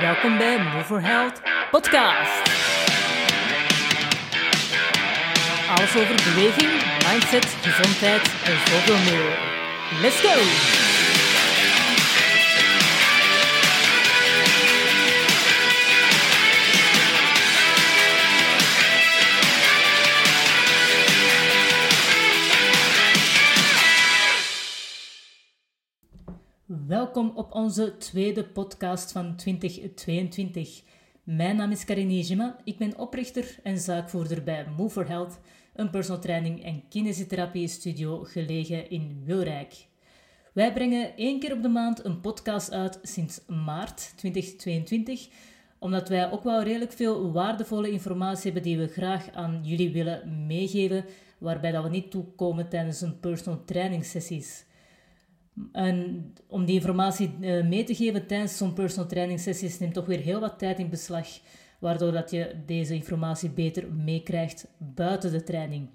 Welkom bij Move for Health podcast. Alles over beweging, mindset, gezondheid en zoveel meer. Let's go! Welkom op onze tweede podcast van 2022. Mijn naam is Karin Nijima, ik ben oprichter en zaakvoerder bij Move for Health, een personal training en kinesiotherapie studio gelegen in Wilrijk. Wij brengen één keer op de maand een podcast uit sinds maart 2022, omdat wij ook wel redelijk veel waardevolle informatie hebben die we graag aan jullie willen meegeven, waarbij dat we niet toekomen tijdens een personal training sessies. En om die informatie eh, mee te geven tijdens zo'n personal training sessies neemt toch weer heel wat tijd in beslag, waardoor dat je deze informatie beter meekrijgt buiten de training.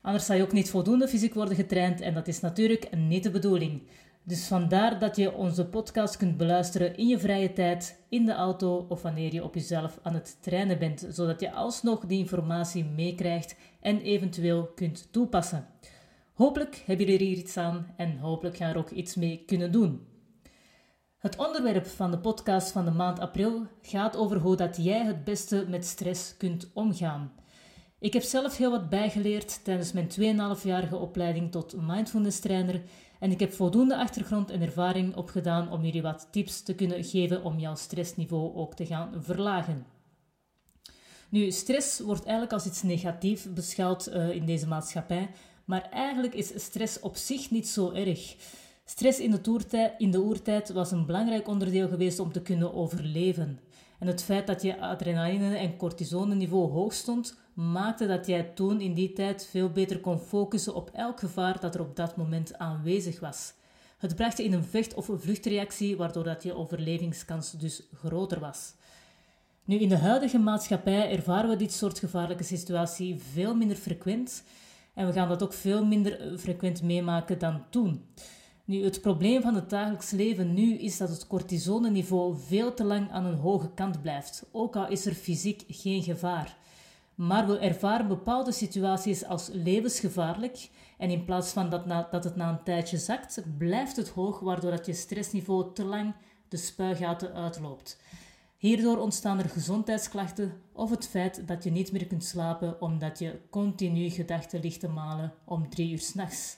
Anders zal je ook niet voldoende fysiek worden getraind en dat is natuurlijk niet de bedoeling. Dus vandaar dat je onze podcast kunt beluisteren in je vrije tijd, in de auto of wanneer je op jezelf aan het trainen bent, zodat je alsnog die informatie meekrijgt en eventueel kunt toepassen. Hopelijk hebben jullie er hier iets aan en hopelijk gaan er ook iets mee kunnen doen. Het onderwerp van de podcast van de maand april gaat over hoe dat jij het beste met stress kunt omgaan. Ik heb zelf heel wat bijgeleerd tijdens mijn 2,5-jarige opleiding tot mindfulness trainer en ik heb voldoende achtergrond en ervaring opgedaan om jullie wat tips te kunnen geven om jouw stressniveau ook te gaan verlagen. Nu, stress wordt eigenlijk als iets negatiefs beschouwd uh, in deze maatschappij, maar eigenlijk is stress op zich niet zo erg. Stress in de, toertijd, in de oertijd was een belangrijk onderdeel geweest om te kunnen overleven. En het feit dat je adrenaline- en cortisoneniveau hoog stond, maakte dat jij toen in die tijd veel beter kon focussen op elk gevaar dat er op dat moment aanwezig was. Het bracht je in een vecht- of vluchtreactie, waardoor dat je overlevingskans dus groter was. Nu, in de huidige maatschappij ervaren we dit soort gevaarlijke situatie veel minder frequent en we gaan dat ook veel minder eh, frequent meemaken dan toen. Nu, het probleem van het dagelijks leven nu is dat het cortisoneniveau veel te lang aan een hoge kant blijft, ook al is er fysiek geen gevaar. Maar we ervaren bepaalde situaties als levensgevaarlijk en in plaats van dat, dat het na een tijdje zakt, blijft het hoog, waardoor dat je stressniveau te lang de spuigaten uitloopt. Hierdoor ontstaan er gezondheidsklachten of het feit dat je niet meer kunt slapen omdat je continu gedachten ligt te malen om drie uur s'nachts.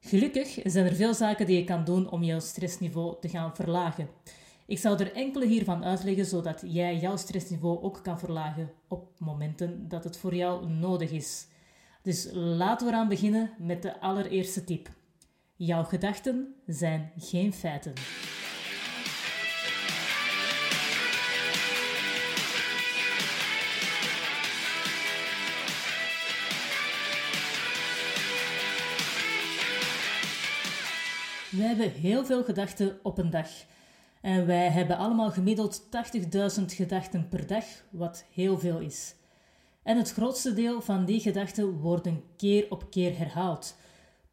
Gelukkig zijn er veel zaken die je kan doen om jouw stressniveau te gaan verlagen. Ik zal er enkele hiervan uitleggen zodat jij jouw stressniveau ook kan verlagen op momenten dat het voor jou nodig is. Dus laten we eraan beginnen met de allereerste tip. Jouw gedachten zijn geen feiten. Wij hebben heel veel gedachten op een dag. En wij hebben allemaal gemiddeld 80.000 gedachten per dag, wat heel veel is. En het grootste deel van die gedachten worden keer op keer herhaald.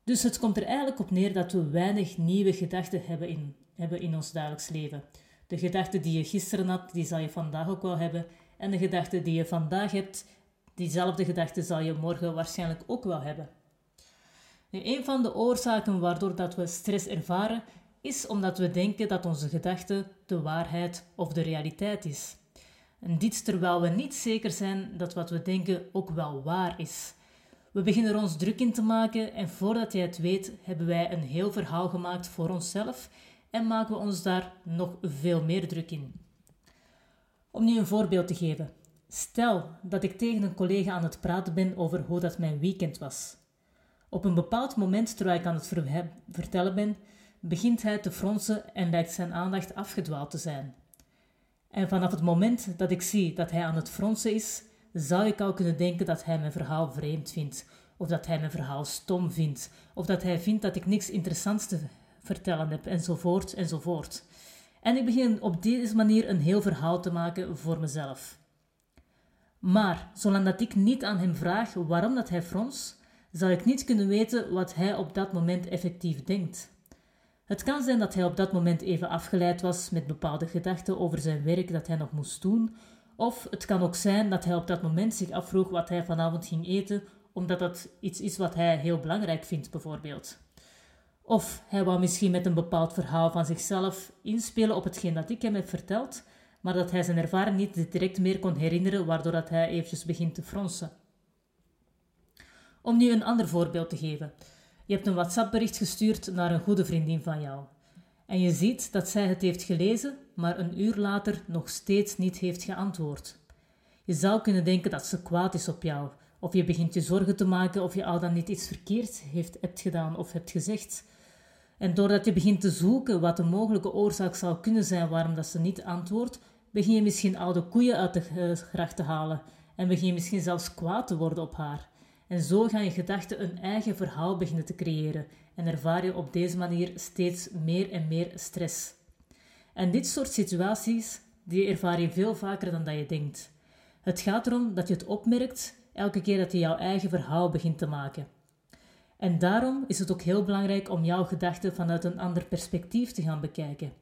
Dus het komt er eigenlijk op neer dat we weinig nieuwe gedachten hebben in, hebben in ons dagelijks leven. De gedachten die je gisteren had, die zal je vandaag ook wel hebben. En de gedachten die je vandaag hebt, diezelfde gedachten zal je morgen waarschijnlijk ook wel hebben. Nu, een van de oorzaken waardoor dat we stress ervaren, is omdat we denken dat onze gedachte de waarheid of de realiteit is. En dit terwijl we niet zeker zijn dat wat we denken ook wel waar is. We beginnen er ons druk in te maken en voordat jij het weet, hebben wij een heel verhaal gemaakt voor onszelf en maken we ons daar nog veel meer druk in. Om nu een voorbeeld te geven. Stel dat ik tegen een collega aan het praten ben over hoe dat mijn weekend was. Op een bepaald moment, terwijl ik aan het vertellen ben, begint hij te fronsen en lijkt zijn aandacht afgedwaald te zijn. En vanaf het moment dat ik zie dat hij aan het fronsen is, zou ik al kunnen denken dat hij mijn verhaal vreemd vindt, of dat hij mijn verhaal stom vindt, of dat hij vindt dat ik niks interessants te vertellen heb, enzovoort, enzovoort. En ik begin op deze manier een heel verhaal te maken voor mezelf. Maar zolang dat ik niet aan hem vraag waarom dat hij frons, zal ik niet kunnen weten wat hij op dat moment effectief denkt. Het kan zijn dat hij op dat moment even afgeleid was met bepaalde gedachten over zijn werk dat hij nog moest doen, of het kan ook zijn dat hij op dat moment zich afvroeg wat hij vanavond ging eten, omdat dat iets is wat hij heel belangrijk vindt, bijvoorbeeld. Of hij wou misschien met een bepaald verhaal van zichzelf inspelen op hetgeen dat ik hem heb verteld, maar dat hij zijn ervaring niet direct meer kon herinneren, waardoor dat hij eventjes begint te fronsen. Om nu een ander voorbeeld te geven. Je hebt een WhatsApp-bericht gestuurd naar een goede vriendin van jou. En je ziet dat zij het heeft gelezen, maar een uur later nog steeds niet heeft geantwoord. Je zou kunnen denken dat ze kwaad is op jou, of je begint je zorgen te maken of je al dan niet iets verkeerd heeft, hebt gedaan of hebt gezegd. En doordat je begint te zoeken wat de mogelijke oorzaak zou kunnen zijn waarom dat ze niet antwoordt, begin je misschien oude koeien uit de gracht te halen en begin je misschien zelfs kwaad te worden op haar. En zo gaan je gedachten een eigen verhaal beginnen te creëren en ervaar je op deze manier steeds meer en meer stress. En dit soort situaties die ervaar je veel vaker dan dat je denkt. Het gaat erom dat je het opmerkt elke keer dat je jouw eigen verhaal begint te maken. En daarom is het ook heel belangrijk om jouw gedachten vanuit een ander perspectief te gaan bekijken.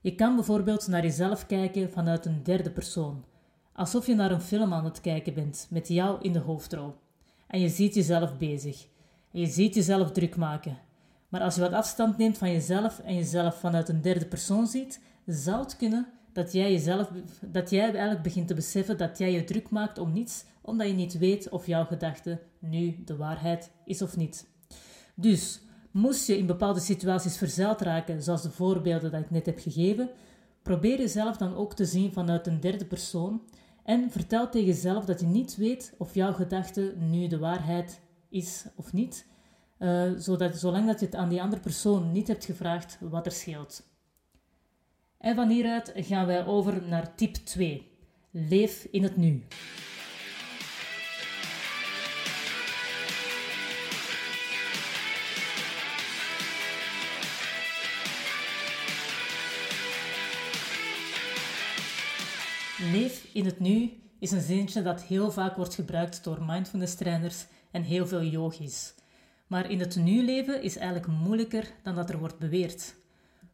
Je kan bijvoorbeeld naar jezelf kijken vanuit een derde persoon, alsof je naar een film aan het kijken bent met jou in de hoofdrol. En je ziet jezelf bezig. En je ziet jezelf druk maken. Maar als je wat afstand neemt van jezelf en jezelf vanuit een derde persoon ziet, zou het kunnen dat jij, jezelf, dat jij eigenlijk begint te beseffen dat jij je druk maakt om niets, omdat je niet weet of jouw gedachte nu de waarheid is of niet. Dus, moest je in bepaalde situaties verzeild raken, zoals de voorbeelden dat ik net heb gegeven, probeer jezelf dan ook te zien vanuit een derde persoon en vertel tegen jezelf dat je niet weet of jouw gedachte nu de waarheid is of niet, uh, zodat, zolang dat je het aan die andere persoon niet hebt gevraagd wat er scheelt. En van hieruit gaan wij over naar tip 2. Leef in het nu. Leef in het nu is een zinnetje dat heel vaak wordt gebruikt door mindfulness trainers en heel veel yogis. Maar in het nu leven is eigenlijk moeilijker dan dat er wordt beweerd.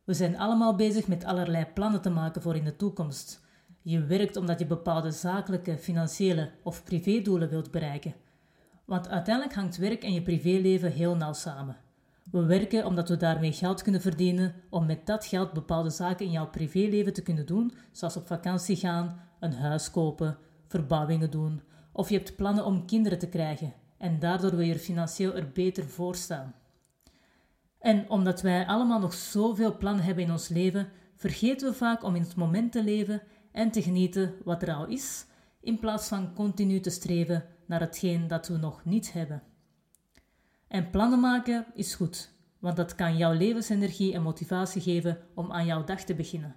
We zijn allemaal bezig met allerlei plannen te maken voor in de toekomst. Je werkt omdat je bepaalde zakelijke, financiële of privédoelen wilt bereiken. Want uiteindelijk hangt werk en je privéleven heel nauw samen. We werken omdat we daarmee geld kunnen verdienen om met dat geld bepaalde zaken in jouw privéleven te kunnen doen, zoals op vakantie gaan, een huis kopen, verbouwingen doen, of je hebt plannen om kinderen te krijgen en daardoor wil je er financieel er beter voor staan. En omdat wij allemaal nog zoveel plannen hebben in ons leven, vergeten we vaak om in het moment te leven en te genieten wat er al is, in plaats van continu te streven naar hetgeen dat we nog niet hebben. En plannen maken is goed, want dat kan jouw levensenergie en motivatie geven om aan jouw dag te beginnen.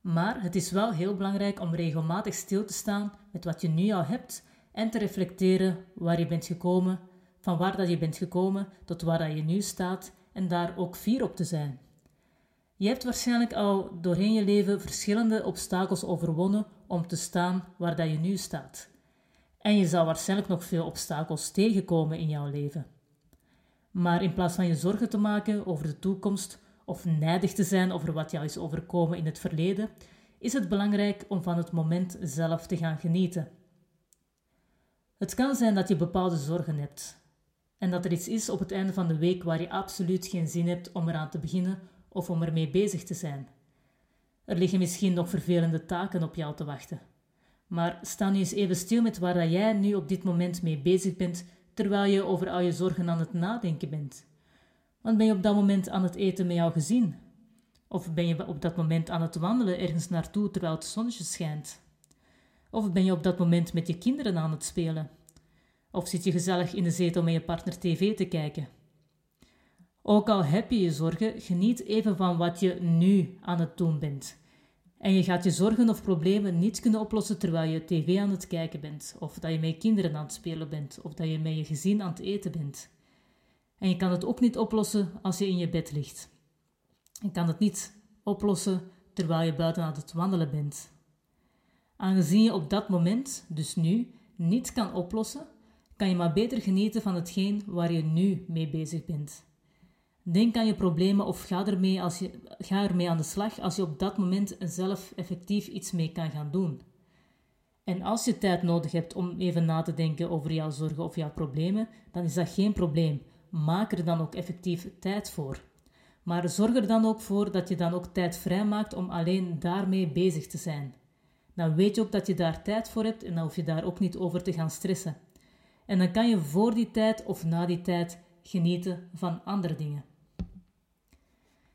Maar het is wel heel belangrijk om regelmatig stil te staan met wat je nu al hebt en te reflecteren waar je bent gekomen, van waar dat je bent gekomen tot waar dat je nu staat en daar ook fier op te zijn. Je hebt waarschijnlijk al doorheen je leven verschillende obstakels overwonnen om te staan waar dat je nu staat. En je zal waarschijnlijk nog veel obstakels tegenkomen in jouw leven. Maar in plaats van je zorgen te maken over de toekomst of nijdig te zijn over wat jou is overkomen in het verleden, is het belangrijk om van het moment zelf te gaan genieten. Het kan zijn dat je bepaalde zorgen hebt en dat er iets is op het einde van de week waar je absoluut geen zin hebt om eraan te beginnen of om ermee bezig te zijn. Er liggen misschien nog vervelende taken op jou te wachten. Maar sta nu eens even stil met waar jij nu op dit moment mee bezig bent, terwijl je over al je zorgen aan het nadenken bent. Want ben je op dat moment aan het eten met jouw gezin? Of ben je op dat moment aan het wandelen ergens naartoe terwijl het zonnetje schijnt? Of ben je op dat moment met je kinderen aan het spelen? Of zit je gezellig in de zetel met je partner tv te kijken? Ook al heb je je zorgen, geniet even van wat je nu aan het doen bent. En je gaat je zorgen of problemen niet kunnen oplossen terwijl je tv aan het kijken bent, of dat je met kinderen aan het spelen bent, of dat je met je gezin aan het eten bent. En je kan het ook niet oplossen als je in je bed ligt. Je kan het niet oplossen terwijl je buiten aan het wandelen bent. Aangezien je op dat moment, dus nu, niets kan oplossen, kan je maar beter genieten van hetgeen waar je nu mee bezig bent. Denk aan je problemen of ga ermee, als je, ga ermee aan de slag als je op dat moment zelf effectief iets mee kan gaan doen. En als je tijd nodig hebt om even na te denken over jouw zorgen of jouw problemen, dan is dat geen probleem. Maak er dan ook effectief tijd voor. Maar zorg er dan ook voor dat je dan ook tijd vrijmaakt om alleen daarmee bezig te zijn. Dan weet je ook dat je daar tijd voor hebt en dan hoef je daar ook niet over te gaan stressen. En dan kan je voor die tijd of na die tijd genieten van andere dingen.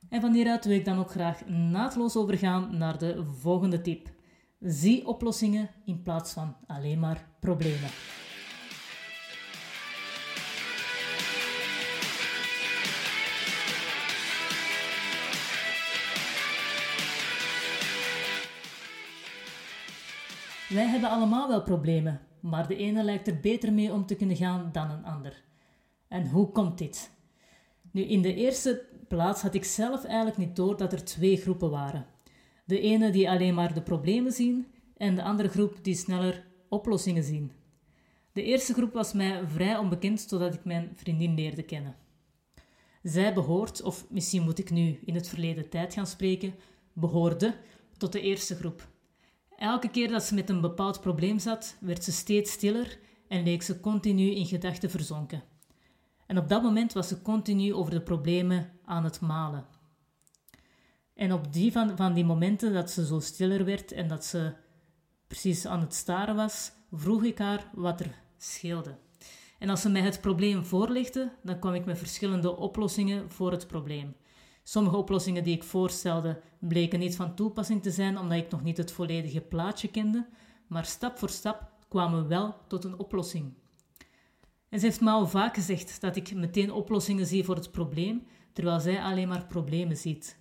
En van hieruit wil ik dan ook graag naadloos overgaan naar de volgende tip. Zie oplossingen in plaats van alleen maar problemen. Wij hebben allemaal wel problemen, maar de ene lijkt er beter mee om te kunnen gaan dan een ander. En hoe komt dit? Nu, in de eerste plaats had ik zelf eigenlijk niet door dat er twee groepen waren. De ene die alleen maar de problemen zien en de andere groep die sneller oplossingen zien. De eerste groep was mij vrij onbekend totdat ik mijn vriendin leerde kennen. Zij behoort, of misschien moet ik nu in het verleden tijd gaan spreken, behoorde tot de eerste groep. Elke keer dat ze met een bepaald probleem zat, werd ze steeds stiller en leek ze continu in gedachten verzonken. En op dat moment was ze continu over de problemen aan het malen. En op die van, van die momenten dat ze zo stiller werd en dat ze precies aan het staren was, vroeg ik haar wat er scheelde. En als ze mij het probleem voorlegde, dan kwam ik met verschillende oplossingen voor het probleem. Sommige oplossingen die ik voorstelde bleken niet van toepassing te zijn omdat ik nog niet het volledige plaatje kende, maar stap voor stap kwamen we wel tot een oplossing. En ze heeft me al vaak gezegd dat ik meteen oplossingen zie voor het probleem, terwijl zij alleen maar problemen ziet.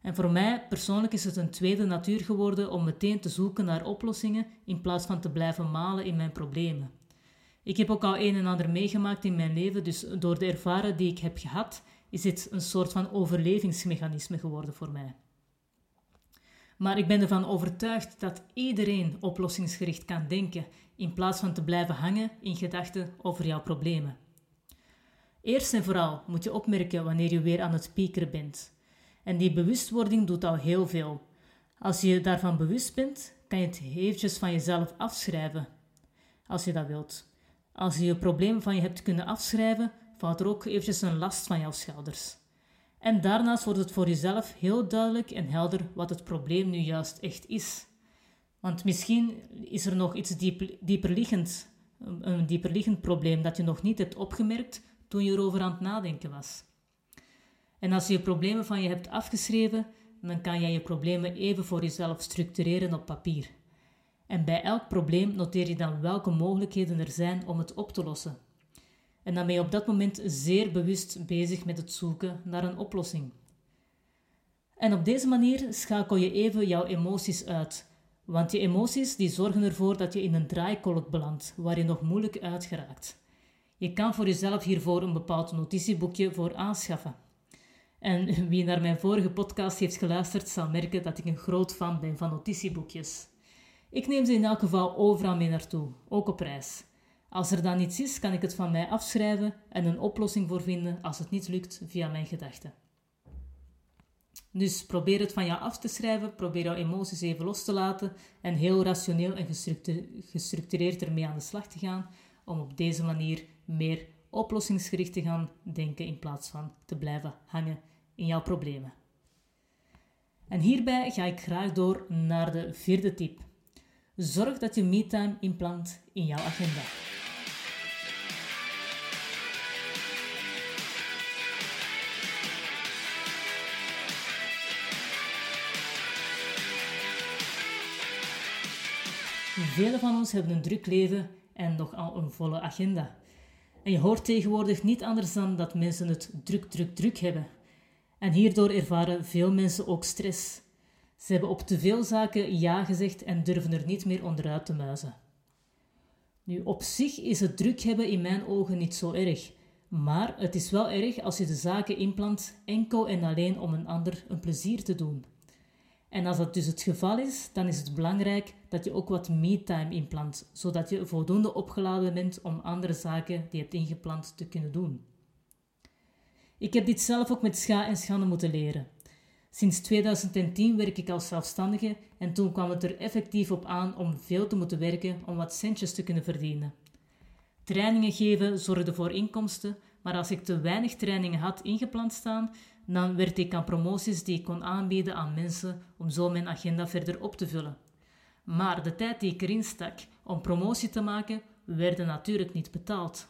En voor mij persoonlijk is het een tweede natuur geworden om meteen te zoeken naar oplossingen in plaats van te blijven malen in mijn problemen. Ik heb ook al een en ander meegemaakt in mijn leven, dus door de ervaringen die ik heb gehad, is dit een soort van overlevingsmechanisme geworden voor mij. Maar ik ben ervan overtuigd dat iedereen oplossingsgericht kan denken in plaats van te blijven hangen in gedachten over jouw problemen. Eerst en vooral moet je opmerken wanneer je weer aan het piekeren bent. En die bewustwording doet al heel veel. Als je daarvan bewust bent, kan je het eventjes van jezelf afschrijven, als je dat wilt. Als je je probleem van je hebt kunnen afschrijven, valt er ook eventjes een last van jouw schouders. En daarnaast wordt het voor jezelf heel duidelijk en helder wat het probleem nu juist echt is. Want misschien is er nog iets dieper, dieperliggend, een dieperliggend probleem dat je nog niet hebt opgemerkt toen je erover aan het nadenken was. En als je je problemen van je hebt afgeschreven, dan kan jij je problemen even voor jezelf structureren op papier. En bij elk probleem noteer je dan welke mogelijkheden er zijn om het op te lossen. En dan ben je op dat moment zeer bewust bezig met het zoeken naar een oplossing. En op deze manier schakel je even jouw emoties uit. Want je emoties die zorgen ervoor dat je in een draaikolk belandt waar je nog moeilijk uit geraakt. Je kan voor jezelf hiervoor een bepaald notitieboekje voor aanschaffen. En wie naar mijn vorige podcast heeft geluisterd, zal merken dat ik een groot fan ben van notitieboekjes. Ik neem ze in elk geval overal mee naartoe, ook op reis. Als er dan iets is, kan ik het van mij afschrijven en een oplossing voor vinden als het niet lukt via mijn gedachten. Dus probeer het van jou af te schrijven, probeer jouw emoties even los te laten en heel rationeel en gestructureerd ermee aan de slag te gaan, om op deze manier meer oplossingsgericht te gaan denken in plaats van te blijven hangen in jouw problemen. En hierbij ga ik graag door naar de vierde tip. Zorg dat je me-time inplant in jouw agenda. Velen van ons hebben een druk leven en nogal een volle agenda. En je hoort tegenwoordig niet anders dan dat mensen het druk, druk, druk hebben. En hierdoor ervaren veel mensen ook stress. Ze hebben op te veel zaken ja gezegd en durven er niet meer onderuit te muizen. Nu, op zich is het druk hebben in mijn ogen niet zo erg. Maar het is wel erg als je de zaken inplant enkel en alleen om een ander een plezier te doen. En als dat dus het geval is, dan is het belangrijk dat je ook wat me-time inplant, zodat je voldoende opgeladen bent om andere zaken die je hebt ingepland te kunnen doen. Ik heb dit zelf ook met scha en schande moeten leren. Sinds 2010 werk ik als zelfstandige en toen kwam het er effectief op aan om veel te moeten werken om wat centjes te kunnen verdienen. Trainingen geven zorgde voor inkomsten, maar als ik te weinig trainingen had ingepland staan, dan werd ik aan promoties die ik kon aanbieden aan mensen om zo mijn agenda verder op te vullen. Maar de tijd die ik erin stak om promotie te maken, werd natuurlijk niet betaald.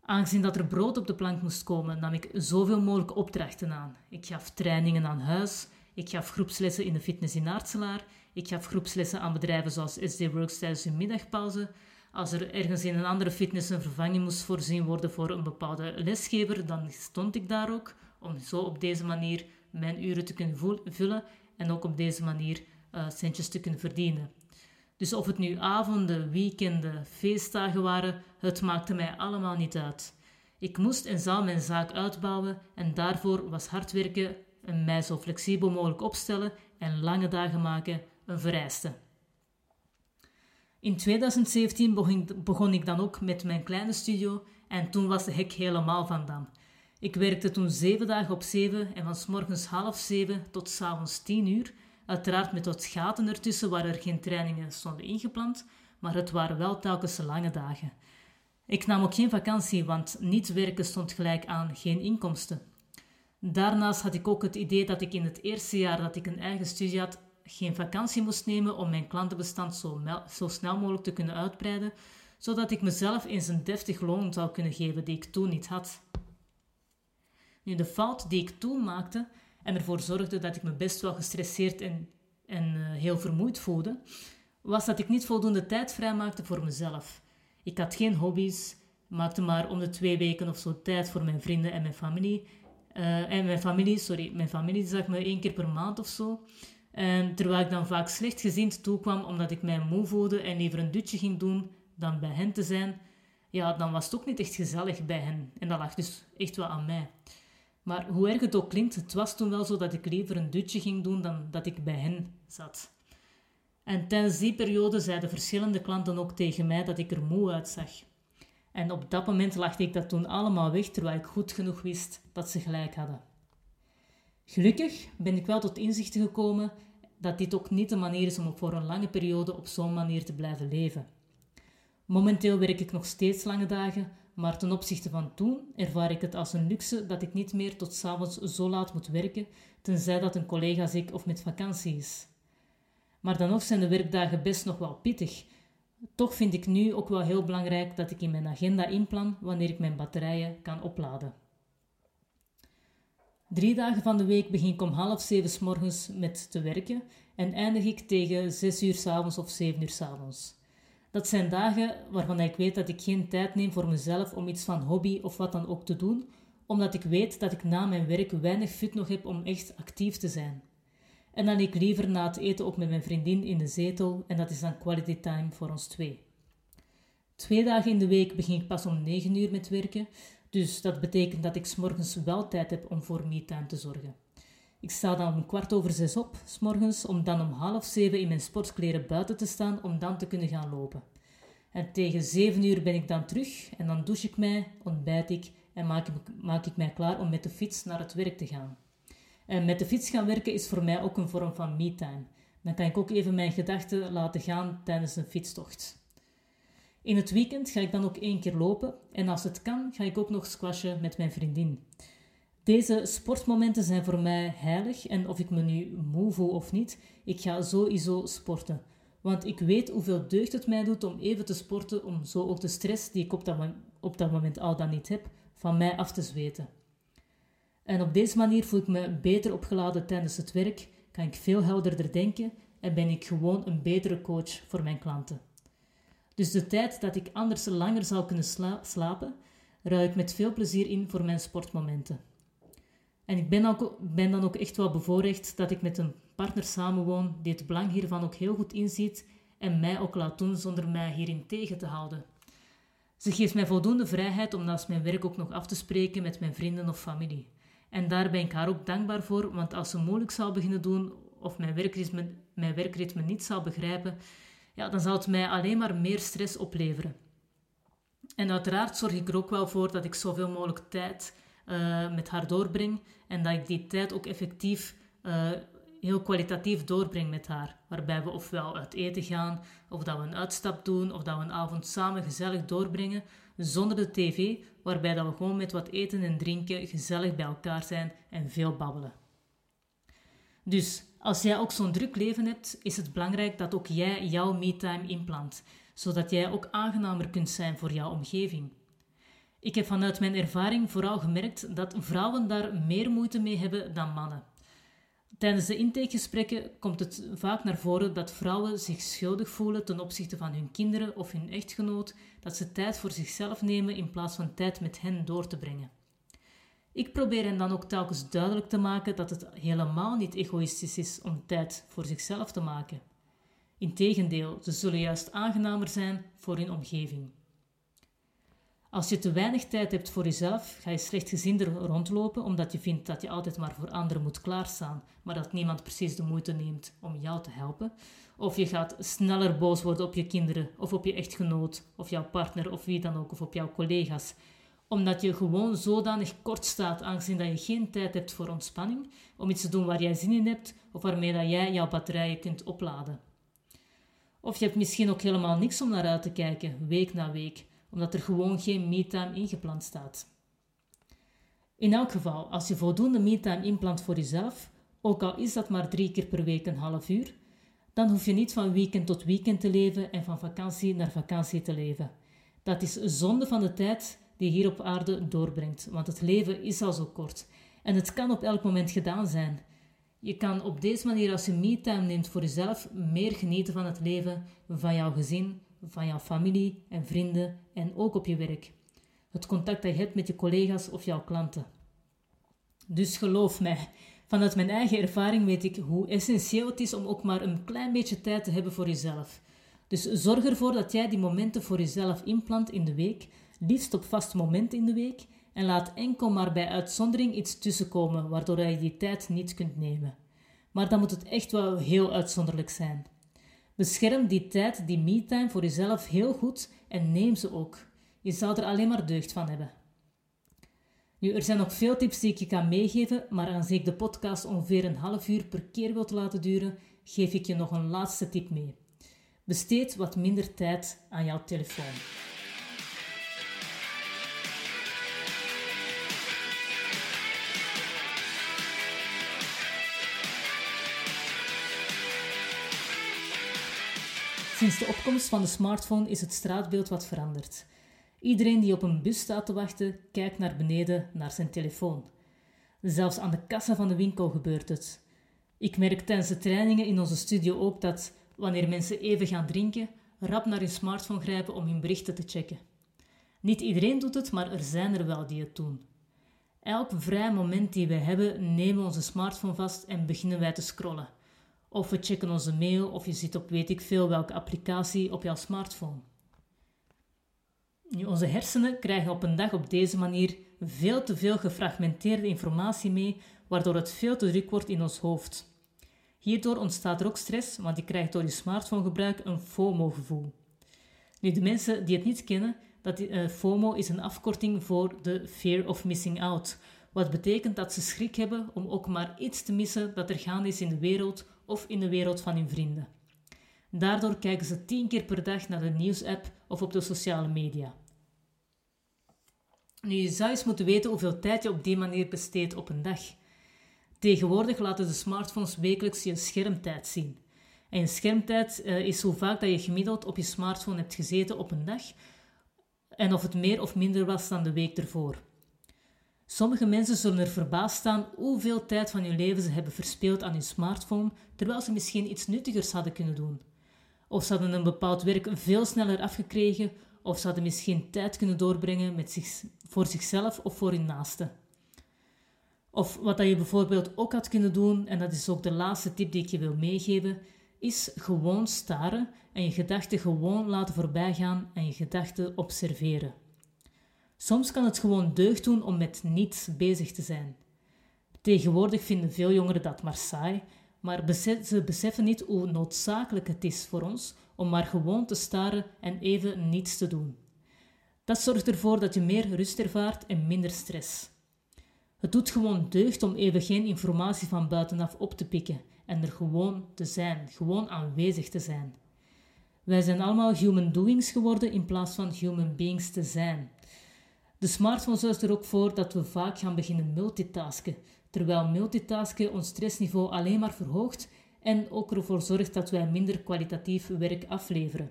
Aangezien dat er brood op de plank moest komen, nam ik zoveel mogelijk opdrachten aan. Ik gaf trainingen aan huis, ik gaf groepslessen in de fitness in Aartselaar, ik gaf groepslessen aan bedrijven zoals SD Works tijdens hun middagpauze. Als er ergens in een andere fitness een vervanging moest voorzien worden voor een bepaalde lesgever, dan stond ik daar ook om zo op deze manier mijn uren te kunnen vullen en ook op deze manier uh, centjes te kunnen verdienen. Dus of het nu avonden, weekenden, feestdagen waren, het maakte mij allemaal niet uit. Ik moest en zou mijn zaak uitbouwen en daarvoor was hard werken en mij zo flexibel mogelijk opstellen en lange dagen maken een vereiste. In 2017 begon ik dan ook met mijn kleine studio en toen was de hek helemaal van dam. Ik werkte toen zeven dagen op zeven en van s morgens half zeven tot s avonds tien uur Uiteraard met wat gaten ertussen waar er geen trainingen stonden ingepland, maar het waren wel telkens lange dagen. Ik nam ook geen vakantie, want niet werken stond gelijk aan geen inkomsten. Daarnaast had ik ook het idee dat ik in het eerste jaar dat ik een eigen studie had, geen vakantie moest nemen om mijn klantenbestand zo, zo snel mogelijk te kunnen uitbreiden, zodat ik mezelf eens een deftig loon zou kunnen geven die ik toen niet had. Nu, de fout die ik toen maakte, en ervoor zorgde dat ik me best wel gestresseerd en, en uh, heel vermoeid voelde, was dat ik niet voldoende tijd vrijmaakte voor mezelf. Ik had geen hobby's, maakte maar om de twee weken of zo tijd voor mijn vrienden en mijn familie. Uh, en mijn familie, sorry, mijn familie zag me één keer per maand of zo. En terwijl ik dan vaak slecht gezind toekwam omdat ik mij moe voelde en liever een dutje ging doen dan bij hen te zijn, ja, dan was het ook niet echt gezellig bij hen. En dat lag dus echt wel aan mij. Maar hoe erg het ook klinkt, het was toen wel zo dat ik liever een dutje ging doen dan dat ik bij hen zat. En tijdens die periode zeiden verschillende klanten ook tegen mij dat ik er moe uitzag. En op dat moment lachte ik dat toen allemaal weg, terwijl ik goed genoeg wist dat ze gelijk hadden. Gelukkig ben ik wel tot inzicht gekomen dat dit ook niet de manier is om voor een lange periode op zo'n manier te blijven leven. Momenteel werk ik nog steeds lange dagen, maar ten opzichte van toen ervaar ik het als een luxe dat ik niet meer tot s'avonds zo laat moet werken, tenzij dat een collega ziek of met vakantie is. Maar dan nog zijn de werkdagen best nog wel pittig. Toch vind ik nu ook wel heel belangrijk dat ik in mijn agenda inplan wanneer ik mijn batterijen kan opladen. Drie dagen van de week begin ik om half zeven s morgens met te werken en eindig ik tegen zes uur s avonds of zeven uur s avonds. Dat zijn dagen waarvan ik weet dat ik geen tijd neem voor mezelf om iets van hobby of wat dan ook te doen, omdat ik weet dat ik na mijn werk weinig fut nog heb om echt actief te zijn. En dan ik liever na het eten ook met mijn vriendin in de zetel en dat is dan quality time voor ons twee. Twee dagen in de week begin ik pas om 9 uur met werken, dus dat betekent dat ik s morgens wel tijd heb om voor me-time te zorgen. Ik sta dan om kwart over zes op, s morgens, om dan om half zeven in mijn sportkleren buiten te staan om dan te kunnen gaan lopen. En tegen zeven uur ben ik dan terug en dan douche ik mij, ontbijt ik en maak ik, maak ik mij klaar om met de fiets naar het werk te gaan. En met de fiets gaan werken is voor mij ook een vorm van me-time. Dan kan ik ook even mijn gedachten laten gaan tijdens een fietstocht. In het weekend ga ik dan ook één keer lopen en als het kan ga ik ook nog squashen met mijn vriendin. Deze sportmomenten zijn voor mij heilig en of ik me nu moe voel of niet, ik ga sowieso sporten. Want ik weet hoeveel deugd het mij doet om even te sporten, om zo ook de stress die ik op dat, moment al dan niet heb, van mij af te zweten. En op deze manier voel ik me beter opgeladen tijdens het werk, kan ik veel helderder denken en ben ik gewoon een betere coach voor mijn klanten. Dus de tijd dat ik anders langer zou kunnen slapen, ruik ik met veel plezier in voor mijn sportmomenten. En ik ben, ook, ben dan ook echt wel bevoorrecht dat ik met een partner samenwoon die het belang hiervan ook heel goed inziet en mij ook laat doen zonder mij hierin tegen te houden. Ze geeft mij voldoende vrijheid om naast mijn werk ook nog af te spreken met mijn vrienden of familie. En daar ben ik haar ook dankbaar voor, want als ze moeilijk zou beginnen doen of mijn werkritme, mijn werkritme niet zou begrijpen, ja, dan zou het mij alleen maar meer stress opleveren. En uiteraard zorg ik er ook wel voor dat ik zoveel mogelijk tijd uh, met haar doorbreng en dat ik die tijd ook effectief uh, heel kwalitatief doorbreng met haar. Waarbij we ofwel uit eten gaan, of dat we een uitstap doen, of dat we een avond samen gezellig doorbrengen, zonder de tv, waarbij dat we gewoon met wat eten en drinken gezellig bij elkaar zijn en veel babbelen. Dus als jij ook zo'n druk leven hebt, is het belangrijk dat ook jij jouw me-time inplant, zodat jij ook aangenamer kunt zijn voor jouw omgeving. Ik heb vanuit mijn ervaring vooral gemerkt dat vrouwen daar meer moeite mee hebben dan mannen. Tijdens de intakegesprekken komt het vaak naar voren dat vrouwen zich schuldig voelen ten opzichte van hun kinderen of hun echtgenoot, dat ze tijd voor zichzelf nemen in plaats van tijd met hen door te brengen. Ik probeer hen dan ook telkens duidelijk te maken dat het helemaal niet egoïstisch is om tijd voor zichzelf te maken. Integendeel, ze zullen juist aangenamer zijn voor hun omgeving. Als je te weinig tijd hebt voor jezelf, ga je slechtgezinder rondlopen omdat je vindt dat je altijd maar voor anderen moet klaarstaan, maar dat niemand precies de moeite neemt om jou te helpen. Of je gaat sneller boos worden op je kinderen, of op je echtgenoot, of jouw partner, of wie dan ook, of op jouw collega's, omdat je gewoon zodanig kort staat, aangezien dat je geen tijd hebt voor ontspanning, om iets te doen waar jij zin in hebt, of waarmee dat jij jouw batterijen kunt opladen. Of je hebt misschien ook helemaal niks om naar uit te kijken, week na week omdat er gewoon geen me-time ingepland staat. In elk geval, als je voldoende me-time inplant voor jezelf, ook al is dat maar drie keer per week een half uur, dan hoef je niet van weekend tot weekend te leven en van vakantie naar vakantie te leven. Dat is zonde van de tijd die hier op aarde doorbrengt, want het leven is al zo kort en het kan op elk moment gedaan zijn. Je kan op deze manier, als je me-time neemt voor jezelf, meer genieten van het leven, van jouw gezin, van jouw familie en vrienden en ook op je werk. Het contact dat je hebt met je collega's of jouw klanten. Dus geloof mij, vanuit mijn eigen ervaring weet ik hoe essentieel het is om ook maar een klein beetje tijd te hebben voor jezelf. Dus zorg ervoor dat jij die momenten voor jezelf inplant in de week, liefst op vast moment in de week, en laat enkel maar bij uitzondering iets tussenkomen waardoor je die tijd niet kunt nemen. Maar dan moet het echt wel heel uitzonderlijk zijn. Bescherm die tijd, die me-time voor jezelf heel goed en neem ze ook. Je zal er alleen maar deugd van hebben. Nu, er zijn nog veel tips die ik je kan meegeven, maar aangezien ik de podcast ongeveer een half uur per keer wilt laten duren, geef ik je nog een laatste tip mee. Besteed wat minder tijd aan jouw telefoon. Sinds de opkomst van de smartphone is het straatbeeld wat veranderd. Iedereen die op een bus staat te wachten, kijkt naar beneden naar zijn telefoon. Zelfs aan de kassa van de winkel gebeurt het. Ik merk tijdens de trainingen in onze studio ook dat wanneer mensen even gaan drinken, rap naar hun smartphone grijpen om hun berichten te checken. Niet iedereen doet het, maar er zijn er wel die het doen. Elk vrij moment die wij hebben, nemen we onze smartphone vast en beginnen wij te scrollen. Of we checken onze mail of je zit op weet ik veel welke applicatie op jouw smartphone. Nu, onze hersenen krijgen op een dag op deze manier veel te veel gefragmenteerde informatie mee, waardoor het veel te druk wordt in ons hoofd. Hierdoor ontstaat er ook stress, want je krijgt door je smartphonegebruik een FOMO-gevoel. Nu, de mensen die het niet kennen, dat, uh, FOMO is een afkorting voor de Fear of Missing Out, wat betekent dat ze schrik hebben om ook maar iets te missen dat er gaande is in de wereld of in de wereld van hun vrienden. Daardoor kijken ze tien keer per dag naar de nieuwsapp of op de sociale media. Nu, je zou eens moeten weten hoeveel tijd je op die manier besteedt op een dag. Tegenwoordig laten de smartphones wekelijks je schermtijd zien. En je schermtijd uh, is hoe vaak dat je gemiddeld op je smartphone hebt gezeten op een dag en of het meer of minder was dan de week ervoor. Sommige mensen zullen er verbaasd staan hoeveel tijd van hun leven ze hebben verspeeld aan hun smartphone, terwijl ze misschien iets nuttigers hadden kunnen doen. Of ze hadden een bepaald werk veel sneller afgekregen, of ze hadden misschien tijd kunnen doorbrengen met zich, voor zichzelf of voor hun naasten. Of wat dat je bijvoorbeeld ook had kunnen doen, en dat is ook de laatste tip die ik je wil meegeven, is gewoon staren en je gedachten gewoon laten voorbijgaan en je gedachten observeren. Soms kan het gewoon deugd doen om met niets bezig te zijn. Tegenwoordig vinden veel jongeren dat maar saai, maar ze beseffen niet hoe noodzakelijk het is voor ons om maar gewoon te staren en even niets te doen. Dat zorgt ervoor dat je meer rust ervaart en minder stress. Het doet gewoon deugd om even geen informatie van buitenaf op te pikken en er gewoon te zijn, gewoon aanwezig te zijn. Wij zijn allemaal human doings geworden in plaats van human beings te zijn. De smartphone zorgt er ook voor dat we vaak gaan beginnen multitasken, terwijl multitasken ons stressniveau alleen maar verhoogt en ook ervoor zorgt dat wij minder kwalitatief werk afleveren.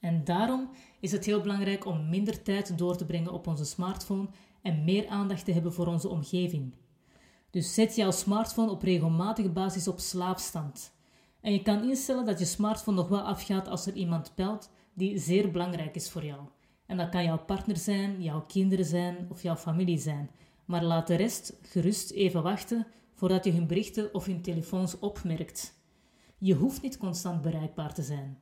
En daarom is het heel belangrijk om minder tijd door te brengen op onze smartphone en meer aandacht te hebben voor onze omgeving. Dus zet jouw smartphone op regelmatige basis op slaapstand. En je kan instellen dat je smartphone nog wel afgaat als er iemand belt die zeer belangrijk is voor jou. En dat kan jouw partner zijn, jouw kinderen zijn of jouw familie zijn. Maar laat de rest gerust even wachten voordat je hun berichten of hun telefoons opmerkt. Je hoeft niet constant bereikbaar te zijn.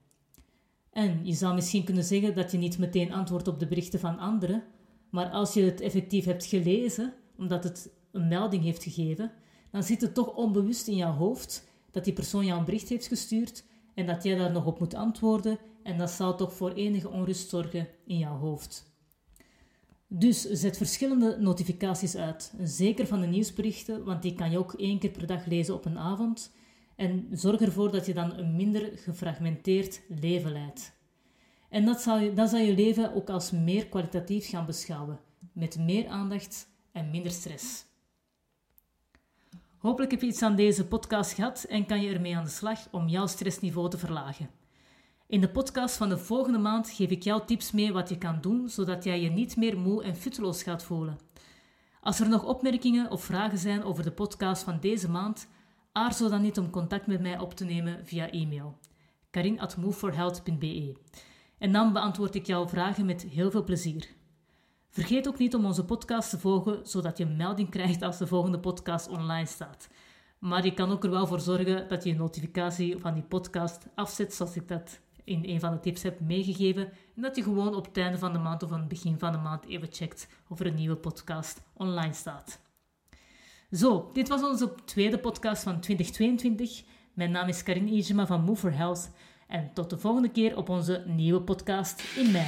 En je zou misschien kunnen zeggen dat je niet meteen antwoordt op de berichten van anderen, maar als je het effectief hebt gelezen, omdat het een melding heeft gegeven, dan zit het toch onbewust in jouw hoofd dat die persoon jou een bericht heeft gestuurd en dat jij daar nog op moet antwoorden en dat zal toch voor enige onrust zorgen in jouw hoofd. Dus zet verschillende notificaties uit, zeker van de nieuwsberichten, want die kan je ook één keer per dag lezen op een avond. En zorg ervoor dat je dan een minder gefragmenteerd leven leidt. En dat zal je, zal je leven ook als meer kwalitatief gaan beschouwen, met meer aandacht en minder stress. Hopelijk heb je iets aan deze podcast gehad en kan je ermee aan de slag om jouw stressniveau te verlagen. In de podcast van de volgende maand geef ik jou tips mee wat je kan doen zodat jij je niet meer moe en futteloos gaat voelen. Als er nog opmerkingen of vragen zijn over de podcast van deze maand, aarzel dan niet om contact met mij op te nemen via e-mail karin.moveforhealth.be en dan beantwoord ik jouw vragen met heel veel plezier. Vergeet ook niet om onze podcast te volgen, zodat je een melding krijgt als de volgende podcast online staat. Maar je kan ook er wel voor zorgen dat je een notificatie van die podcast afzet, zoals ik dat in een van de tips heb meegegeven. En dat je gewoon op het einde van de maand of aan het begin van de maand even checkt of er een nieuwe podcast online staat. Zo, dit was onze tweede podcast van 2022. Mijn naam is Karin Ijema van Move for Health. En tot de volgende keer op onze nieuwe podcast in mei.